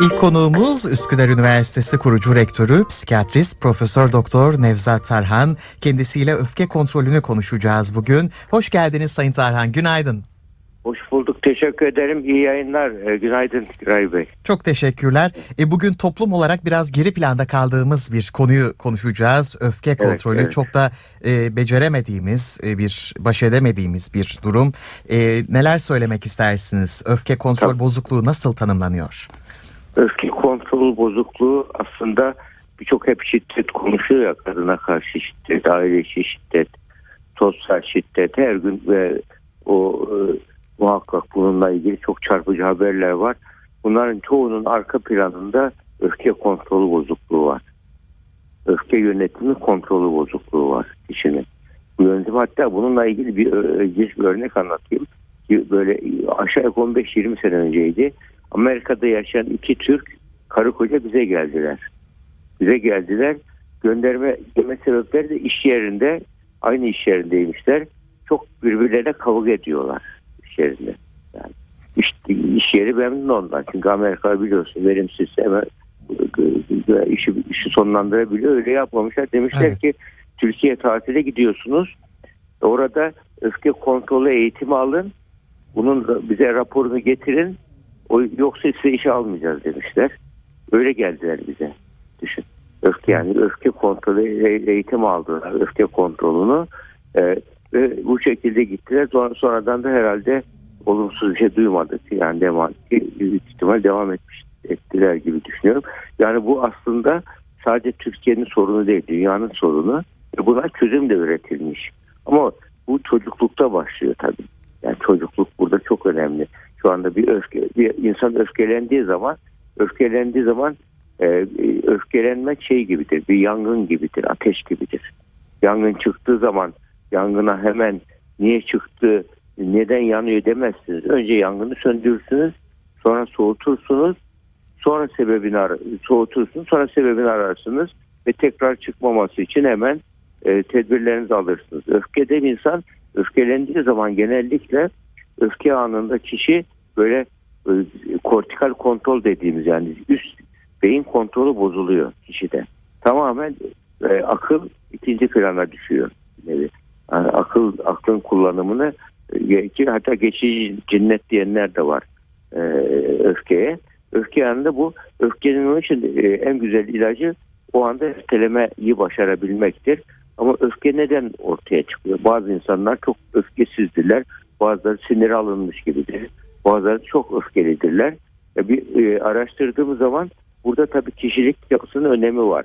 İlk konuğumuz Üsküdar Üniversitesi kurucu rektörü, psikiyatrist Profesör Doktor Nevzat Tarhan. Kendisiyle öfke kontrolünü konuşacağız bugün. Hoş geldiniz Sayın Tarhan. Günaydın. Hoş bulduk. Teşekkür ederim. İyi yayınlar. Ee, günaydın Giray Bey. Çok teşekkürler. E, bugün toplum olarak biraz geri planda kaldığımız bir konuyu konuşacağız. Öfke kontrolü evet. çok da e, beceremediğimiz, e, bir baş edemediğimiz bir durum. E, neler söylemek istersiniz? Öfke kontrol Tabii. bozukluğu nasıl tanımlanıyor? Öfke kontrol bozukluğu aslında birçok hep şiddet konuşuyor ya kadına karşı şiddet, aile içi şiddet, sosyal şiddet her gün ve o e, muhakkak bununla ilgili çok çarpıcı haberler var. Bunların çoğunun arka planında öfke kontrolü bozukluğu var. Öfke yönetimi kontrolü bozukluğu var kişinin. Bu yöntem hatta bununla ilgili bir, ilginç bir örnek anlatayım. Böyle aşağı yukarı 15-20 sene önceydi. Amerika'da yaşayan iki Türk karı koca bize geldiler. Bize geldiler. Gönderme gelme sebepleri de iş yerinde aynı iş yerindeymişler. Çok birbirlerine kavga ediyorlar iş yerinde. Yani iş, iş yeri memnun ondan. Çünkü Amerika biliyorsun verimsiz hemen e, işi, işi sonlandırabiliyor. Öyle yapmamışlar. Demişler Evet. ki Türkiye tatile gidiyorsunuz. Orada öfke kontrolü eğitimi alın. Bunun bize raporunu getirin. O yoksa size işe almayacağız demişler. Öyle geldiler bize. Düşün. Öfke yani öfke kontrolü e- eğitim aldılar. Öfke kontrolünü e, ve bu şekilde gittiler. Sonra, sonradan da herhalde olumsuz bir şey duymadık. Yani devam büyük ihtimal devam etmiş ettiler gibi düşünüyorum. Yani bu aslında sadece Türkiye'nin sorunu değil, dünyanın sorunu. Ve buna çözüm de üretilmiş. Ama bu çocuklukta başlıyor tabii. Yani çocukluk burada çok önemli. Şu anda bir öfke, bir insan öfkelendiği zaman, öfkelendiği zaman e, öfkelenmek şey gibidir, bir yangın gibidir, ateş gibidir. Yangın çıktığı zaman yangına hemen niye çıktı, neden yanıyor demezsiniz. Önce yangını söndürürsünüz, sonra soğutursunuz, sonra sebebini ar- soğutursunuz, sonra sebebini ararsınız ve tekrar çıkmaması için hemen e, tedbirlerinizi alırsınız. Öfkede insan öfkelendiği zaman genellikle öfke anında kişi böyle e, kortikal kontrol dediğimiz yani üst beyin kontrolü bozuluyor kişide. Tamamen e, akıl ikinci plana düşüyor. Yani, akıl aklın kullanımını e, ki hatta geçici cinnet diyenler de var e, öfkeye. Öfke anında bu öfkenin onun için e, en güzel ilacı o anda öfkelemeyi başarabilmektir. Ama öfke neden ortaya çıkıyor? Bazı insanlar çok öfkesizdirler. Bazıları sinir alınmış gibidir. Bazıları çok öfkelidirler. E, Bir e, araştırdığımız zaman burada tabii kişilik yapısının önemi var.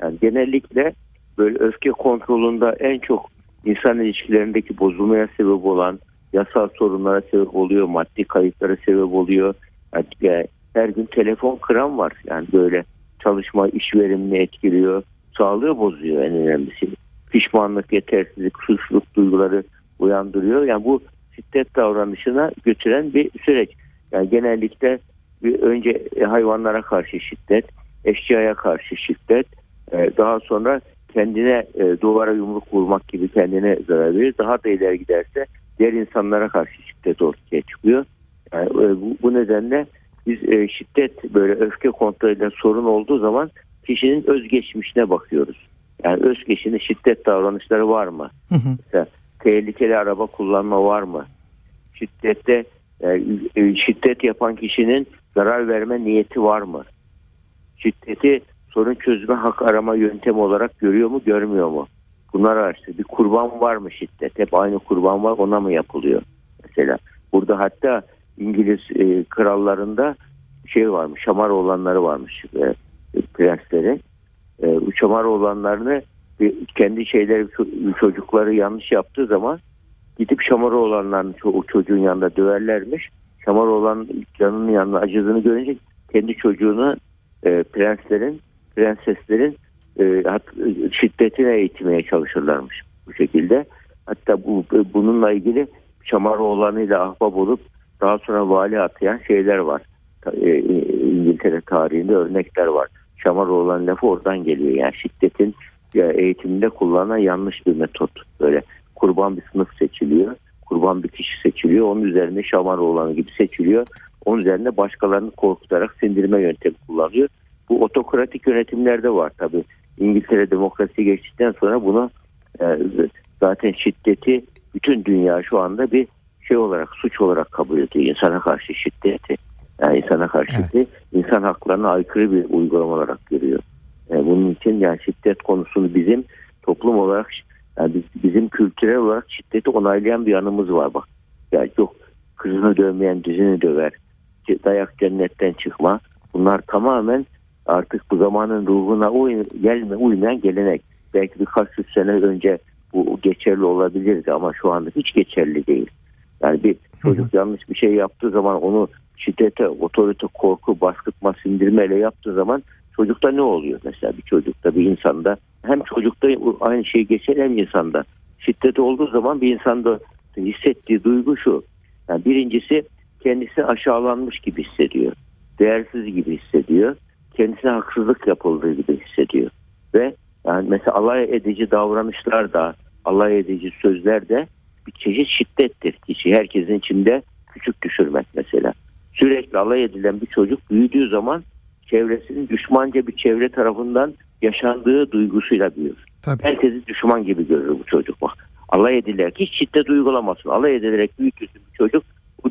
Yani genellikle böyle öfke kontrolünde en çok insan ilişkilerindeki bozulmaya sebep olan yasal sorunlara sebep oluyor, maddi kayıplara sebep oluyor. Yani, e, her gün telefon kıran var. Yani böyle çalışma iş verimini etkiliyor, sağlığı bozuyor en önemlisi. Pişmanlık, yetersizlik, suçluluk duyguları uyandırıyor. Yani bu şiddet davranışına götüren bir süreç. Yani genellikle bir önce hayvanlara karşı şiddet, eşyaya karşı şiddet, e, daha sonra kendine e, duvara yumruk vurmak gibi kendine zarar verir. Daha da ileri giderse diğer insanlara karşı şiddet ortaya çıkıyor. Yani, e, bu, nedenle biz şiddet böyle öfke kontrolüyle sorun olduğu zaman kişinin özgeçmişine bakıyoruz. Yani özgeçinin şiddet davranışları var mı? Hı hı. Mesela tehlikeli araba kullanma var mı? Şiddette e, e, şiddet yapan kişinin zarar verme niyeti var mı? Şiddeti sorun çözme hak arama yöntemi olarak görüyor mu görmüyor mu? Bunlar araştır. Bir kurban var mı şiddet? Hep aynı kurban var ona mı yapılıyor? Mesela burada hatta İngiliz e, krallarında şey varmış, şamar olanları varmış e, prensleri. E, bu şamar olanlarını kendi şeyleri ço- çocukları yanlış yaptığı zaman gidip şamar olanların o çocuğun yanında döverlermiş. Şamar olan canının yanına acıdığını görünce kendi çocuğunu e, prenslerin, prenseslerin e, hat- şiddetine eğitmeye çalışırlarmış bu şekilde. Hatta bu bununla ilgili Şamaroğlan'ıyla ahbap olup daha sonra vali atayan şeyler var. E, İngiltere tarihinde örnekler var. Şamaroğlan lafı oradan geliyor. Yani şiddetin ya, eğitiminde kullanılan yanlış bir metot. Böyle kurban bir sınıf seçiliyor. Kurban bir kişi seçiliyor. Onun üzerine Şamaroğlan gibi seçiliyor. onun üzerine başkalarını korkutarak sindirme yöntemi kullanıyor. Bu otokratik yönetimlerde var tabi. İngiltere demokrasi geçtikten sonra bunu e, zaten şiddeti bütün dünya şu anda bir şey olarak suç olarak kabul ediyor. İnsana karşı şiddeti. Yani insana karşı Evet. şiddeti insan haklarına aykırı bir uygulama olarak görüyor. Yani bunun için yani şiddet konusunu bizim toplum olarak yani biz- bizim kültürel olarak şiddeti onaylayan bir yanımız var bak. Yani yok kızını dövmeyen dizini döver. Dayak cennetten çıkma. Bunlar tamamen artık bu zamanın ruhuna uy gelme, uymayan gelenek. Belki birkaç yüz sene önce bu geçerli olabilirdi ama şu anda hiç geçerli değil. Yani bir çocuk yanlış bir şey yaptığı zaman onu şiddete, otorite, korku, baskıtma, sindirmeyle yaptığı zaman çocukta ne oluyor? Mesela bir çocukta bir insanda. Hem çocukta aynı şey geçer hem insanda. Şiddet olduğu zaman bir insanda hissettiği duygu şu. Yani birincisi kendisi aşağılanmış gibi hissediyor. Değersiz gibi hissediyor. Kendisine haksızlık yapıldığı gibi hissediyor. Ve yani mesela alay edici davranışlar da alay edici sözler de bir çeşit şiddettir. Kişi herkesin içinde küçük düşürmek mesela. Sürekli alay edilen bir çocuk büyüdüğü zaman çevresinin düşmanca bir çevre tarafından yaşandığı duygusuyla büyür. Tabii. Herkesi düşman gibi görür bu çocuk bak. Alay edilerek hiç şiddet uygulamasın. Alay edilerek büyütülsün bir çocuk bu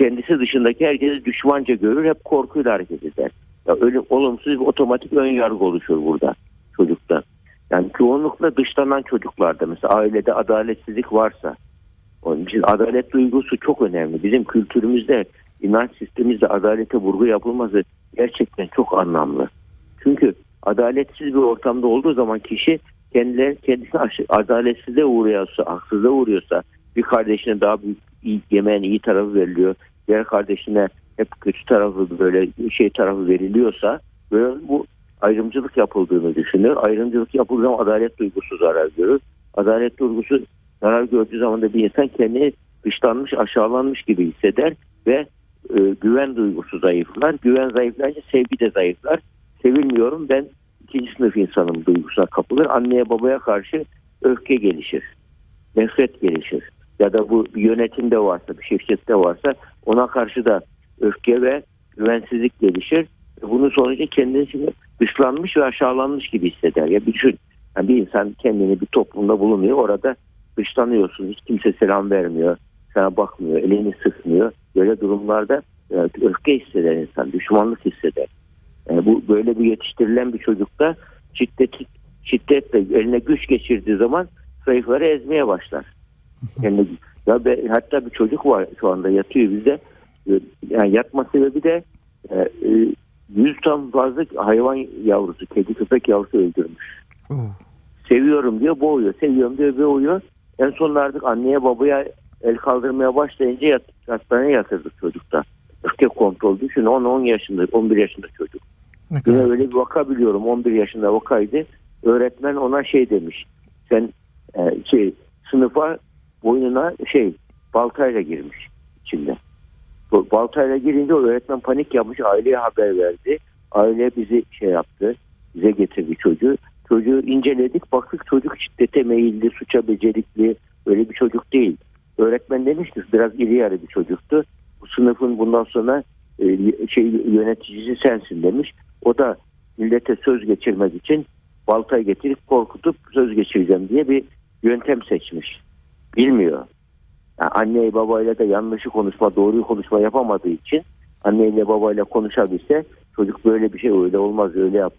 kendisi dışındaki herkesi düşmanca görür. Hep korkuyla hareket eder. Ya öyle olumsuz bir otomatik ön yargı oluşur burada çocukta. Yani çoğunlukla dışlanan çocuklarda mesela ailede adaletsizlik varsa onun için adalet duygusu çok önemli. Bizim kültürümüzde inanç sistemimizde adalete vurgu yapılması gerçekten çok anlamlı. Çünkü adaletsiz bir ortamda olduğu zaman kişi kendileri, kendisine aşı- adaletsizliğe uğruyorsa, haksızlığa uğruyorsa bir kardeşine daha büyük iyi, yemeğin iyi tarafı veriliyor. Diğer kardeşine hep kötü tarafı böyle şey tarafı veriliyorsa böyle bu ayrımcılık yapıldığını düşünür. Ayrımcılık yapıldığı zaman adalet duygusu zarar görür. Adalet duygusu zarar gördüğü zaman da bir insan kendini dışlanmış, aşağılanmış gibi hisseder ve e, güven duygusu zayıflar. Güven zayıflayınca sevgi de zayıflar. Sevilmiyorum ben ikinci sınıf insanım duygusuna kapılır. Anneye babaya karşı öfke gelişir. Nefret gelişir. Ya da bu yönetimde varsa, bir şirkette varsa ona karşı da öfke ve güvensizlik gelişir. Bunun sonucu kendini dışlanmış ve aşağılanmış gibi hisseder. Ya bir düşün. Yani bir insan kendini bir toplumda bulunuyor. Orada dışlanıyorsun. Hiç kimse selam vermiyor. Sana bakmıyor. Elini sıkmıyor. Böyle durumlarda e, öfke hisseder insan. Düşmanlık hisseder. E, bu böyle bir yetiştirilen bir çocukta şiddet şiddetle eline güç geçirdiği zaman zayıfları ezmeye başlar. Yani, ya be, hatta bir çocuk var şu anda yatıyor bizde. E, Yani yatma sebebi de e, e, 100 ton fazla hayvan yavrusu, kedi köpek yavrusu öldürmüş. Oo. Seviyorum diyor, boğuyor. Seviyorum diyor, boğuyor. En sonunda artık anneye babaya el kaldırmaya başlayınca yat, hastaneye yatırdık çocukta. Öfke kontrol düşün 10-10 yaşında, 11 yaşında çocuk. Ne kadar öyle bir vaka biliyorum 11 yaşında vakaydı. Öğretmen ona şey demiş. Sen e, şey sınıfa boynuna şey baltayla girmiş içinde. Baltayla girince öğretmen panik yapmış aileye haber verdi. Aile bizi şey yaptı. Bize getirdi çocuğu. Çocuğu inceledik baktık çocuk şiddete meyilli, suça becerikli öyle bir çocuk değil. Öğretmen demiş ki biraz iri yarı bir çocuktu. Bu sınıfın bundan sonra e, şey yöneticisi sensin demiş. O da millete söz geçirmek için baltayı getirip korkutup söz geçireceğim diye bir yöntem seçmiş. Bilmiyor. Yani anne babayla da yanlışı konuşma, doğruyu konuşma yapamadığı için anneyle babayla konuşabilse çocuk böyle bir şey öyle olmaz öyle yap.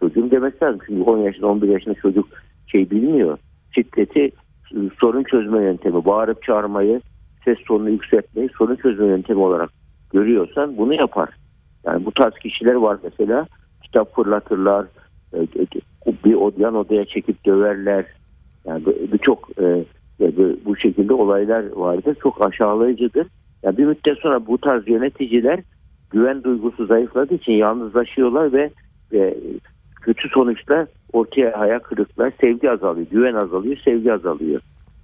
Çocuğum demesi lazım. Çünkü 10 yaşında 11 yaşında çocuk şey bilmiyor. Şiddeti sorun çözme yöntemi, bağırıp çağırmayı, ses tonunu yükseltmeyi sorun çözme yöntemi olarak görüyorsan bunu yapar. Yani bu tarz kişiler var mesela kitap fırlatırlar, e, bir odayan odaya çekip döverler. Yani birçok e, bu şekilde olaylar vardır. Çok aşağılayıcıdır. Yani bir müddet sonra bu tarz yöneticiler güven duygusu zayıfladığı için yalnızlaşıyorlar ve, ve kötü sonuçta ortaya hayal kırıklar, sevgi azalıyor, güven azalıyor, sevgi azalıyor.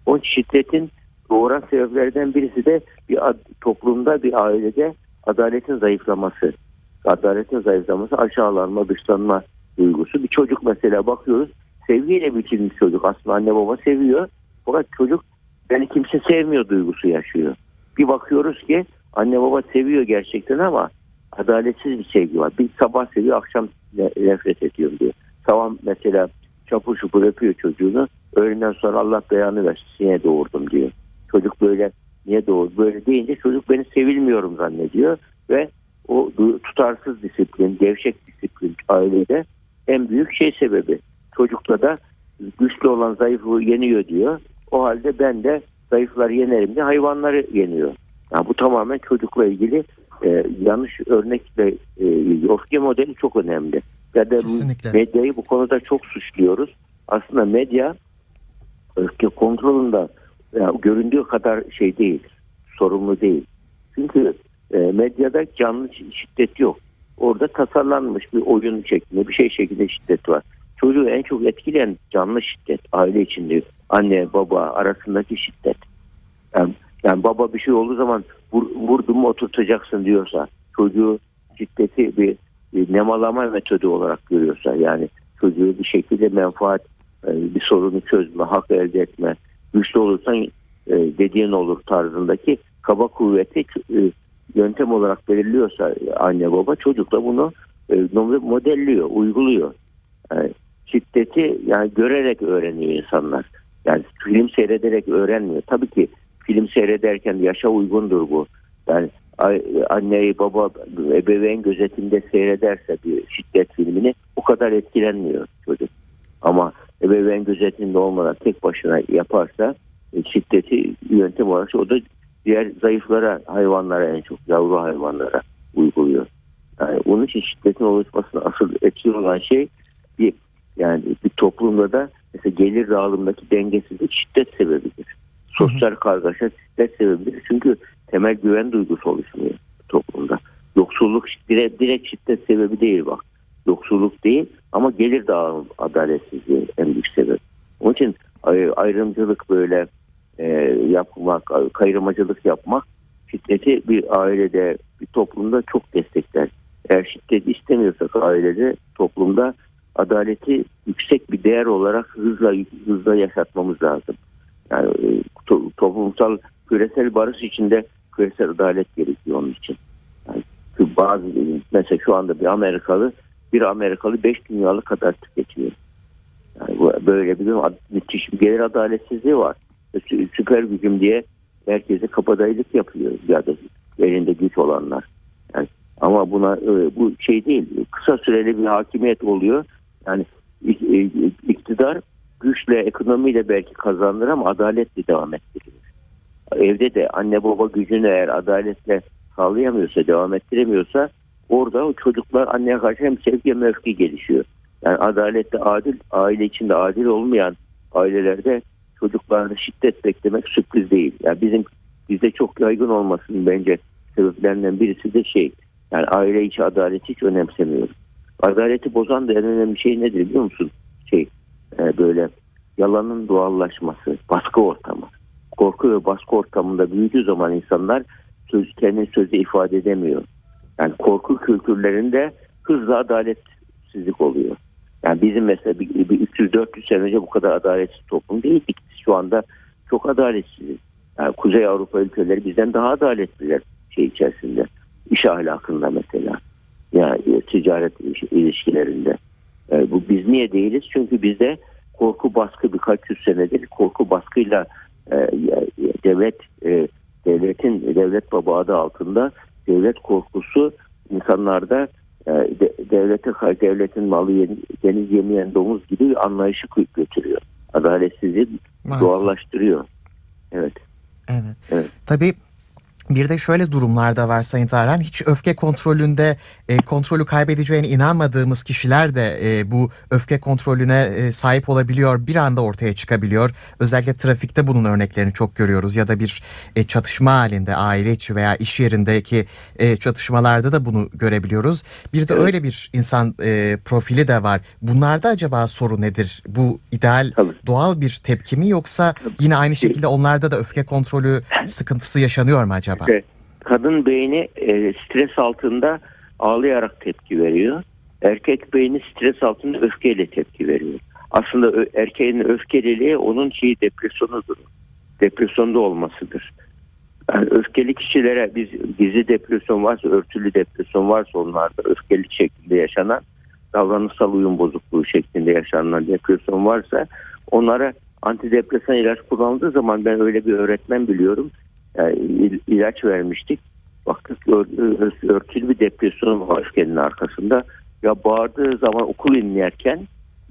O şiddetin doğuran sebeplerden birisi de bir ad, toplumda, bir ailede adaletin zayıflaması. Adaletin zayıflaması, aşağılanma, dışlanma duygusu. Bir çocuk mesela bakıyoruz, sevgiyle biçilmiş çocuk. Aslında anne baba seviyor. Fakat çocuk beni kimse sevmiyor duygusu yaşıyor. Bir bakıyoruz ki anne baba seviyor gerçekten ama adaletsiz bir sevgi var. Bir sabah seviyor akşam nefret ediyorum diyor. Sabah mesela çapur çupur öpüyor çocuğunu. Öğleden sonra Allah beyanı versin niye doğurdum diyor. Çocuk böyle niye doğurdu böyle deyince çocuk beni sevilmiyorum zannediyor ve o tutarsız disiplin, gevşek disiplin ailede en büyük şey sebebi. Çocukta da güçlü olan zayıfı yeniyor diyor. O halde ben de zayıfları yenerim diye hayvanları yeniyor. Yani bu tamamen çocukla ilgili e, yanlış örnekle e, Ofke modeli çok önemli. Ya da medyayı bu konuda çok suçluyoruz. Aslında medya öfke kontrolünde yani göründüğü kadar şey değil, sorumlu değil. Çünkü e, medyada canlı şiddet yok. Orada tasarlanmış bir oyun şeklinde, bir şey şeklinde şiddet var. Çocuğu en çok etkileyen canlı şiddet, aile içinde anne baba arasındaki şiddet. Yani, yani baba bir şey olduğu zaman vur, vurdum oturtacaksın diyorsa, çocuğu şiddeti bir, bir nemalama metodu olarak görüyorsa, yani çocuğu bir şekilde menfaat, e, bir sorunu çözme, hak elde etme, güçlü olursan e, dediğin olur tarzındaki kaba kuvveti e, yöntem olarak belirliyorsa anne baba çocuk da bunu modelliyor, uyguluyor. Yani şiddeti yani görerek öğreniyor insanlar. Yani film seyrederek öğrenmiyor. Tabii ki film seyrederken yaşa uygundur bu. Yani anneyi baba ebeveyn gözetimde seyrederse bir şiddet filmini o kadar etkilenmiyor çocuk. Ama ebeveyn gözetiminde olmadan tek başına yaparsa e, şiddeti yöntem olarak o da diğer zayıflara, hayvanlara en çok yavru hayvanlara uyguluyor. Yani onun için şiddetin oluşmasına asıl etki olan şey bir yani bir toplumda da mesela gelir dağılımındaki dengesizlik şiddet sebebidir. Sosyal kargaşa şiddet sebebidir. Çünkü temel güven duygusu oluşmuyor toplumda. Yoksulluk direkt, direkt şiddet sebebi değil bak. Yoksulluk değil ama gelir dağılım adaletsizliği en büyük sebep. Onun için ayrımcılık böyle e, yapmak, kayırmacılık yapmak şiddeti bir ailede, bir toplumda çok destekler. Eğer şiddet istemiyorsak ailede, toplumda adaleti yüksek bir değer olarak hızla hızla yaşatmamız lazım. Yani e, to, toplumsal küresel barış içinde küresel adalet gerekiyor onun için. Yani bazı mesela şu anda bir Amerikalı bir Amerikalı 5 dünyalı kadar tüketiyor. Yani böyle bir müthiş bir gelir adaletsizliği var. Süper gücüm diye herkese kabadayılık yapıyor ya da elinde güç olanlar. Yani ama buna e, bu şey değil. Kısa süreli bir hakimiyet oluyor. Yani e, iktidar güçle, ekonomiyle belki kazanır ama adaletle devam ettirilir. Evde de anne baba gücünü eğer adaletle sağlayamıyorsa, devam ettiremiyorsa orada o çocuklar anneye karşı hem sevgi hem öfke gelişiyor. Yani adalette adil, aile içinde adil olmayan ailelerde çocuklarda şiddet beklemek sürpriz değil. Yani bizim bizde çok yaygın olmasının bence sebeplerinden birisi de şey yani aile içi adaleti hiç önemsemiyoruz. Adaleti bozan da en önemli şey nedir biliyor musun? Şey e, böyle yalanın doğallaşması, baskı ortamı. Korku ve baskı ortamında büyüdüğü zaman insanlar söz, kendi sözü ifade edemiyor. Yani korku kültürlerinde hızla adaletsizlik oluyor. Yani bizim mesela bir, bir 300-400 sene önce bu kadar adaletsiz toplum değildik. Şu anda çok adaletsiz. Yani Kuzey Avrupa ülkeleri bizden daha adaletliler şey içerisinde. İş ahlakında mesela. Yani e, ticaret ilişkilerinde. Yani e, bu biz niye değiliz? Çünkü bizde korku baskı birkaç yüz senedir korku baskıyla e, devlet e, devletin devlet baba adı altında devlet korkusu insanlarda e, de, devlete devletin malı deniz yemeyen domuz gibi anlayışı götürüyor. Adaletsizliği Maalesef. doğallaştırıyor. Evet. Evet. evet. Tabii bir de şöyle durumlarda var Sayın Tarhan. Hiç öfke kontrolünde e, kontrolü kaybedeceğine inanmadığımız kişiler de e, bu öfke kontrolüne e, sahip olabiliyor. Bir anda ortaya çıkabiliyor. Özellikle trafikte bunun örneklerini çok görüyoruz. Ya da bir e, çatışma halinde aile içi veya iş yerindeki e, çatışmalarda da bunu görebiliyoruz. Bir de öyle bir insan e, profili de var. Bunlarda acaba soru nedir? Bu ideal Tabii. doğal bir tepki mi yoksa yine aynı şekilde onlarda da öfke kontrolü sıkıntısı yaşanıyor mu acaba? İşte kadın beyni e, stres altında ağlayarak tepki veriyor. Erkek beyni stres altında öfkeyle tepki veriyor. Aslında erkeğin öfkeliliği onun şeyi depresyonudur. Depresyonda olmasıdır. Yani öfkeli kişilere biz gizli depresyon varsa, örtülü depresyon varsa onlarda öfkeli şekilde yaşanan davranışsal uyum bozukluğu şeklinde yaşanan depresyon varsa onlara antidepresan ilaç kullanıldığı zaman ben öyle bir öğretmen biliyorum. Yani ilaç vermiştik. Baktık örtülü bir depresyon var öfkenin arkasında. Ya bağırdığı zaman okul inlerken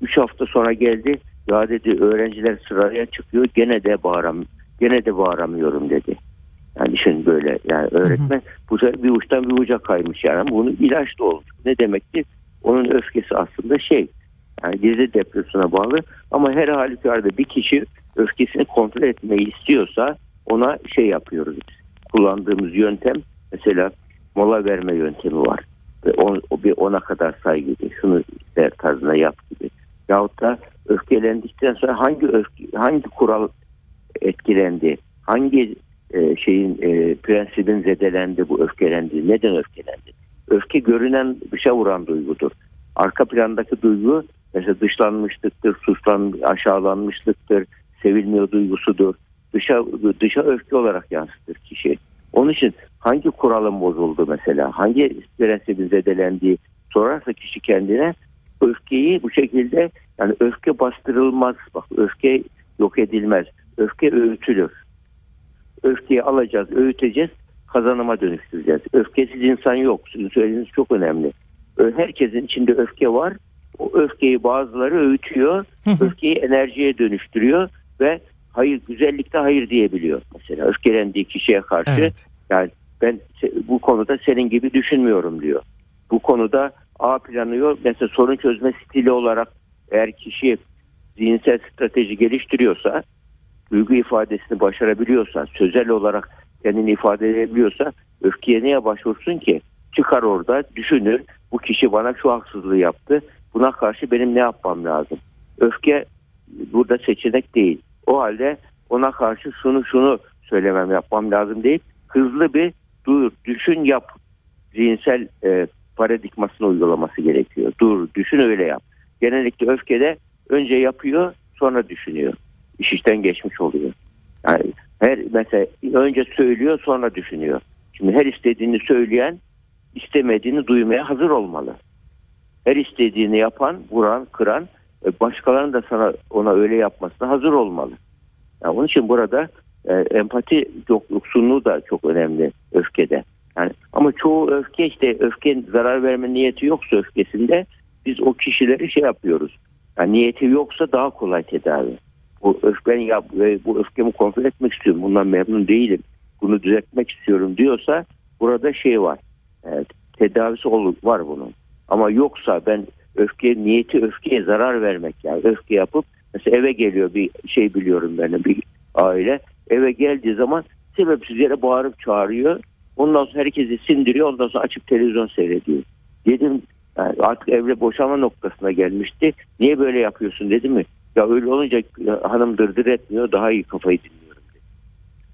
3 hafta sonra geldi. Ya dedi öğrenciler sıraya çıkıyor gene de bağıram gene de bağıramıyorum dedi. Yani şimdi böyle yani öğretmen bu sefer bir uçtan bir uca kaymış yani bunu ilaç da olmuş. Ne demekti? Onun öfkesi aslında şey yani gizli depresyona bağlı ama her halükarda bir kişi öfkesini kontrol etmeyi istiyorsa ona şey yapıyoruz. Kullandığımız yöntem mesela mola verme yöntemi var. Ve on, bir ona kadar say gibi şunu der tarzına yap gibi. Yahut da öfkelendikten sonra hangi öfke, hangi kural etkilendi? Hangi e, şeyin e, prensibin zedelendi bu öfkelendi? Neden öfkelendi? Öfke görünen dışa vuran duygudur. Arka plandaki duygu mesela dışlanmışlıktır, suçlan, aşağılanmışlıktır, sevilmiyor duygusudur. Dışa, dışa öfke olarak yansıtır kişi. Onun için hangi kuralın bozuldu mesela, hangi prensibin zedelendiği sorarsa kişi kendine öfkeyi bu şekilde yani öfke bastırılmaz. Bak öfke yok edilmez. Öfke öğütülür. Öfkeyi alacağız, öğüteceğiz, kazanıma dönüştüreceğiz. Öfkesiz insan yok. Sizin söylediğiniz çok önemli. Herkesin içinde öfke var. O öfkeyi bazıları öğütüyor. öfkeyi enerjiye dönüştürüyor ve hayır güzellikte hayır diyebiliyor. Mesela öfkelendiği kişiye karşı evet. yani ben bu konuda senin gibi düşünmüyorum diyor. Bu konuda A planı yok. Mesela sorun çözme stili olarak eğer kişi zihinsel strateji geliştiriyorsa, duygu ifadesini başarabiliyorsa, sözel olarak kendini ifade edebiliyorsa öfkeye neye başvursun ki? Çıkar orada düşünür. Bu kişi bana şu haksızlığı yaptı. Buna karşı benim ne yapmam lazım? Öfke burada seçenek değil. O halde ona karşı şunu şunu söylemem yapmam lazım değil. Hızlı bir dur, düşün, yap zihinsel e, paradigmasını uygulaması gerekiyor. Dur, düşün öyle yap. Genellikle öfkede önce yapıyor, sonra düşünüyor. İş işten geçmiş oluyor. Yani her mesela önce söylüyor, sonra düşünüyor. Şimdi her istediğini söyleyen istemediğini duymaya hazır olmalı. Her istediğini yapan, vuran, kıran başkalarının da sana ona öyle yapmasına hazır olmalı. Yani onun için burada e, empati yoksunluğu da çok önemli öfkede. Yani ama çoğu öfke işte öfke zarar verme niyeti yoksa öfkesinde biz o kişileri şey yapıyoruz. Yani niyeti yoksa daha kolay tedavi. Bu öfken ya bu öfkemi kontrol etmek istiyorum. Bundan memnun değilim. Bunu düzeltmek istiyorum diyorsa burada şey var. Evet, tedavisi var bunun. Ama yoksa ben öfke niyeti öfkeye zarar vermek. Yani öfke yapıp mesela eve geliyor bir şey biliyorum ben bir aile. Eve geldiği zaman sebepsiz yere bağırıp çağırıyor. Ondan sonra herkesi sindiriyor ondan sonra açıp televizyon seyrediyor. Dedim yani artık evle boşanma noktasına gelmişti. Niye böyle yapıyorsun dedim mi? Ya öyle olunca hanım dırdır etmiyor daha iyi kafayı dinliyorum dedi.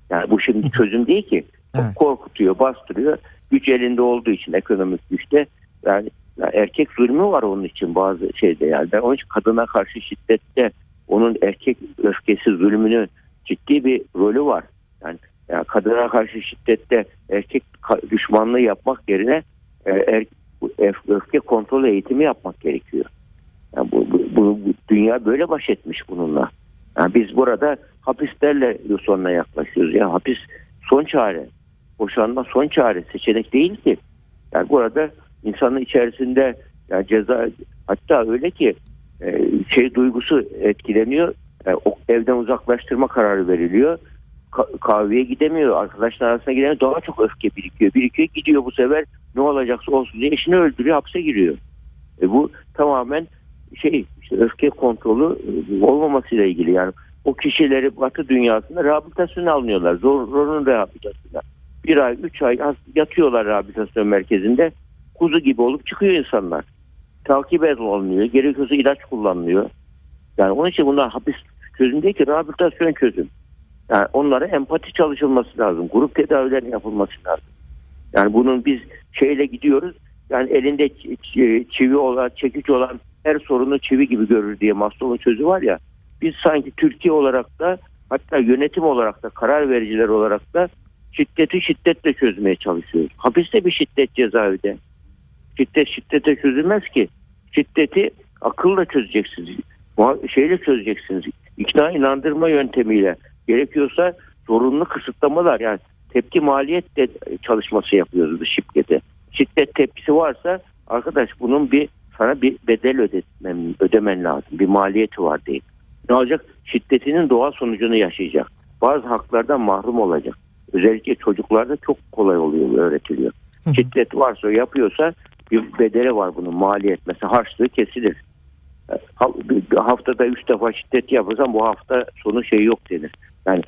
yani bu şimdi çözüm değil ki. Evet. korkutuyor bastırıyor. Güç elinde olduğu için ekonomik güçte yani yani erkek zulmü var onun için bazı şeyde yani. Onun için kadına karşı şiddette onun erkek öfkesi zulmünün ciddi bir rolü var. Yani, yani kadına karşı şiddette erkek düşmanlığı yapmak yerine e, er, öfke kontrol eğitimi yapmak gerekiyor. Yani bu, bu, bu, bu dünya böyle baş etmiş bununla. Yani biz burada hapislerle sonuna yaklaşıyoruz. Yani hapis son çare. Boşanma son çare. Seçenek değil ki. Yani burada insanın içerisinde yani ceza hatta öyle ki e, şey duygusu etkileniyor. E, evden uzaklaştırma kararı veriliyor. Ka- kahveye gidemiyor, arkadaşlar arasına gidemiyor. Daha çok öfke birikiyor. Birikiyor gidiyor bu sefer ne olacaksa olsun diye eşini öldürüyor, hapse giriyor. E, bu tamamen şey işte öfke kontrolü e, olmamasıyla ilgili yani o kişileri Batı dünyasında rehabilitasyona alınıyorlar. Zor, zorunlu rehabilitasyona. Bir ay, üç ay yatıyorlar rehabilitasyon merkezinde kuzu gibi olup çıkıyor insanlar. Takip edilmiyor. Gerekiyorsa ilaç kullanılıyor. Yani onun için bunlar hapis çözüm değil ki rehabilitasyon çözüm. Yani onlara empati çalışılması lazım. Grup tedavilerin yapılması lazım. Yani bunun biz şeyle gidiyoruz. Yani elinde çivi olan, çekiç olan her sorunu çivi gibi görür diye Maslow'un sözü var ya. Biz sanki Türkiye olarak da hatta yönetim olarak da karar vericiler olarak da şiddeti şiddetle çözmeye çalışıyoruz. Hapiste bir şiddet cezaevinde. Şiddet şiddete çözülmez ki. Şiddeti akılla çözeceksiniz. Şeyle çözeceksiniz. İkna inandırma yöntemiyle. Gerekiyorsa zorunlu kısıtlamalar yani tepki maliyet de çalışması yapıyoruz bu şiddete. Şiddet tepkisi varsa arkadaş bunun bir sana bir bedel ödemen, ödemen lazım. Bir maliyeti var değil. Ne olacak? Şiddetinin doğal sonucunu yaşayacak. Bazı haklardan mahrum olacak. Özellikle çocuklarda çok kolay oluyor, öğretiliyor. Şiddet varsa yapıyorsa bir bedeli var bunun maliyet. Mesela harçlığı kesilir. Haftada üç defa şiddet yapırsan bu hafta sonu şey yok denir. Yani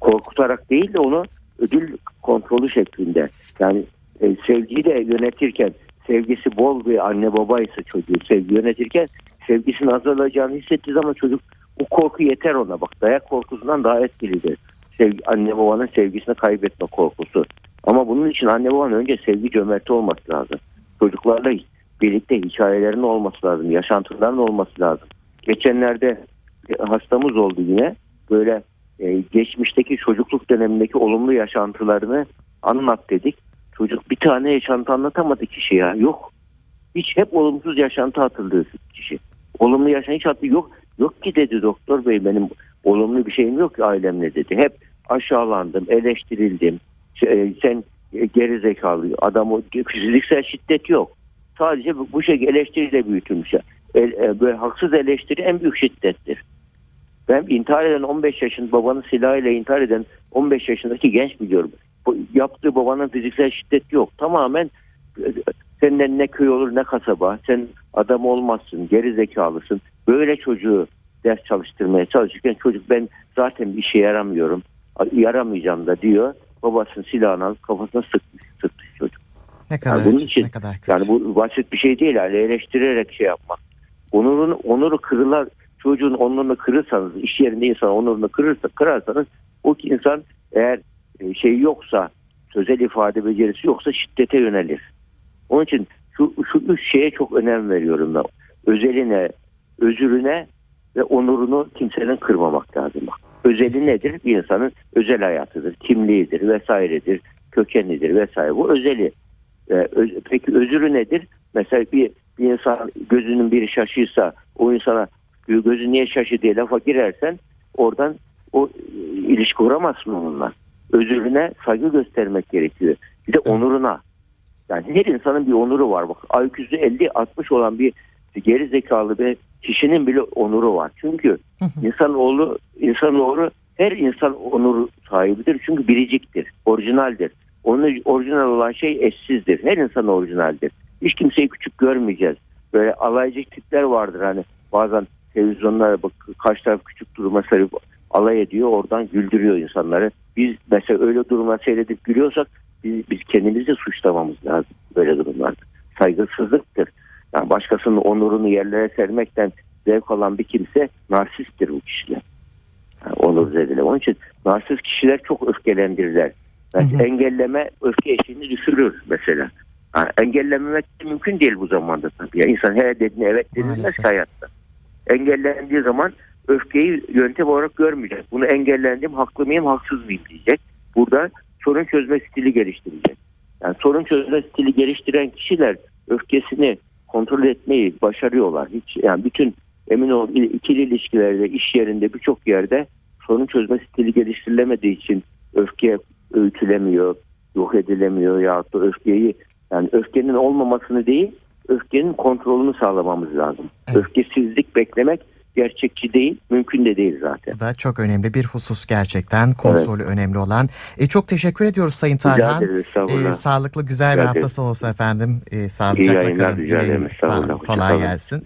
korkutarak değil de onu ödül kontrolü şeklinde. Yani e, sevgiyi de yönetirken sevgisi bol bir anne babaysa çocuğu sevgi yönetirken sevgisinin azalacağını hissettiği zaman çocuk bu korku yeter ona bak dayak korkusundan daha etkilidir. Sevgi, anne babanın sevgisini kaybetme korkusu. Ama bunun için anne babanın önce sevgi cömerti olması lazım. Çocuklarla birlikte hikayelerin olması lazım. Yaşantıların olması lazım. Geçenlerde hastamız oldu yine. Böyle e, geçmişteki çocukluk dönemindeki olumlu yaşantılarını anlat dedik. Çocuk bir tane yaşantı anlatamadı kişi ya. Yok. Hiç hep olumsuz yaşantı hatırlıyor kişi. Olumlu yaşantı hiç hatırlıyor. Yok, yok ki dedi doktor bey benim olumlu bir şeyim yok ki ailemle dedi. Hep aşağılandım, eleştirildim. Şey, Sen geri zekalı adam o fiziksel şiddet yok. Sadece bu bu şekilde eleştiriyle büyütülmüş. El, e, böyle haksız eleştiri en büyük şiddettir. Ben intihar eden 15 yaşında babanın silahıyla intihar eden 15 yaşındaki genç biliyorum. Bu, yaptığı babanın fiziksel şiddet yok. Tamamen e, senden ne köy olur ne kasaba. Sen adam olmazsın, geri zekalısın. Böyle çocuğu ders çalıştırmaya çalışırken çocuk ben zaten bir işe yaramıyorum. Yaramayacağım da diyor. Babasının silahını alıp kafasına sıkmış, sıkmış çocuk. Ne kadar bunun acı, için- ne kadar kötü. Yani bu basit bir şey değil. Yani eleştirerek şey yapmak. Onurun, onuru kırılar, çocuğun onurunu kırırsanız, iş yerinde insan onurunu kırırsa, kırarsanız o ki insan eğer e, şey yoksa, sözel ifade becerisi yoksa şiddete yönelir. Onun için şu, şu üç şeye çok önem veriyorum ben. Özeline, özürüne ve onurunu kimsenin kırmamak lazım. Bak. Özeli nedir? Bir insanın özel hayatıdır, kimliğidir vesairedir, kökenidir vesaire. Bu özeli. Ee, öz- peki özürü nedir? Mesela bir, bir insan gözünün biri şaşıysa o insana gözü niye şaşı diye lafa girersen oradan o e, ilişki kuramazsın onunla. Özürüne saygı göstermek gerekiyor. Bir de onuruna. Yani her insanın bir onuru var. Bak IQ'su 50-60 olan bir geri zekalı bir kişinin bile onuru var. Çünkü insanoğlu insanoğlu her insan onuru sahibidir. Çünkü biriciktir, orijinaldir. Onun orijinal olan şey eşsizdir. Her insan orijinaldir. Hiç kimseyi küçük görmeyeceğiz. Böyle alaycı tipler vardır hani bazen televizyonlara bak karşı taraf küçük duruma sarıp alay ediyor oradan güldürüyor insanları. Biz mesela öyle durumlar seyredip gülüyorsak biz, biz kendimizi suçlamamız lazım böyle durumlarda. Saygısızlıktır. Yani başkasının onurunu yerlere sermekten zevk alan bir kimse narsisttir bu kişiler. Yani onur zediler. Onun için narsist kişiler çok öfkelendirirler. Yani Hı hı. engelleme öfke eşiğini düşürür mesela. Yani engellememek de mümkün değil bu zamanda tabii. Ya insan her dediğine evet denilmez hayatta. Engellendiği zaman öfkeyi yöntem olarak görmeyecek. Bunu engellendim haklı mıyım haksız mıyım diyecek. Burada sorun çözme stili geliştirecek. Yani sorun çözme stili geliştiren kişiler öfkesini kontrol etmeyi başarıyorlar. Hiç yani bütün emin ol ikili ilişkilerde, iş yerinde birçok yerde sorun çözme stili geliştirilemediği için öfke öğütülemiyor, yok edilemiyor ya da öfkeyi yani öfkenin olmamasını değil, öfkenin kontrolünü sağlamamız lazım. Evet. Öfkesizlik beklemek gerçekçi değil, mümkün de değil zaten. Bu da çok önemli bir husus gerçekten. Kontrolü önemli olan. E, çok teşekkür ediyoruz Sayın Tarhan. Ederiz. E, sağlıklı güzel bir Rica hafta ederim. sonu olsun efendim. E, sağlıcakla kalın. rica ederim. Sağ olun. Kolay gelsin.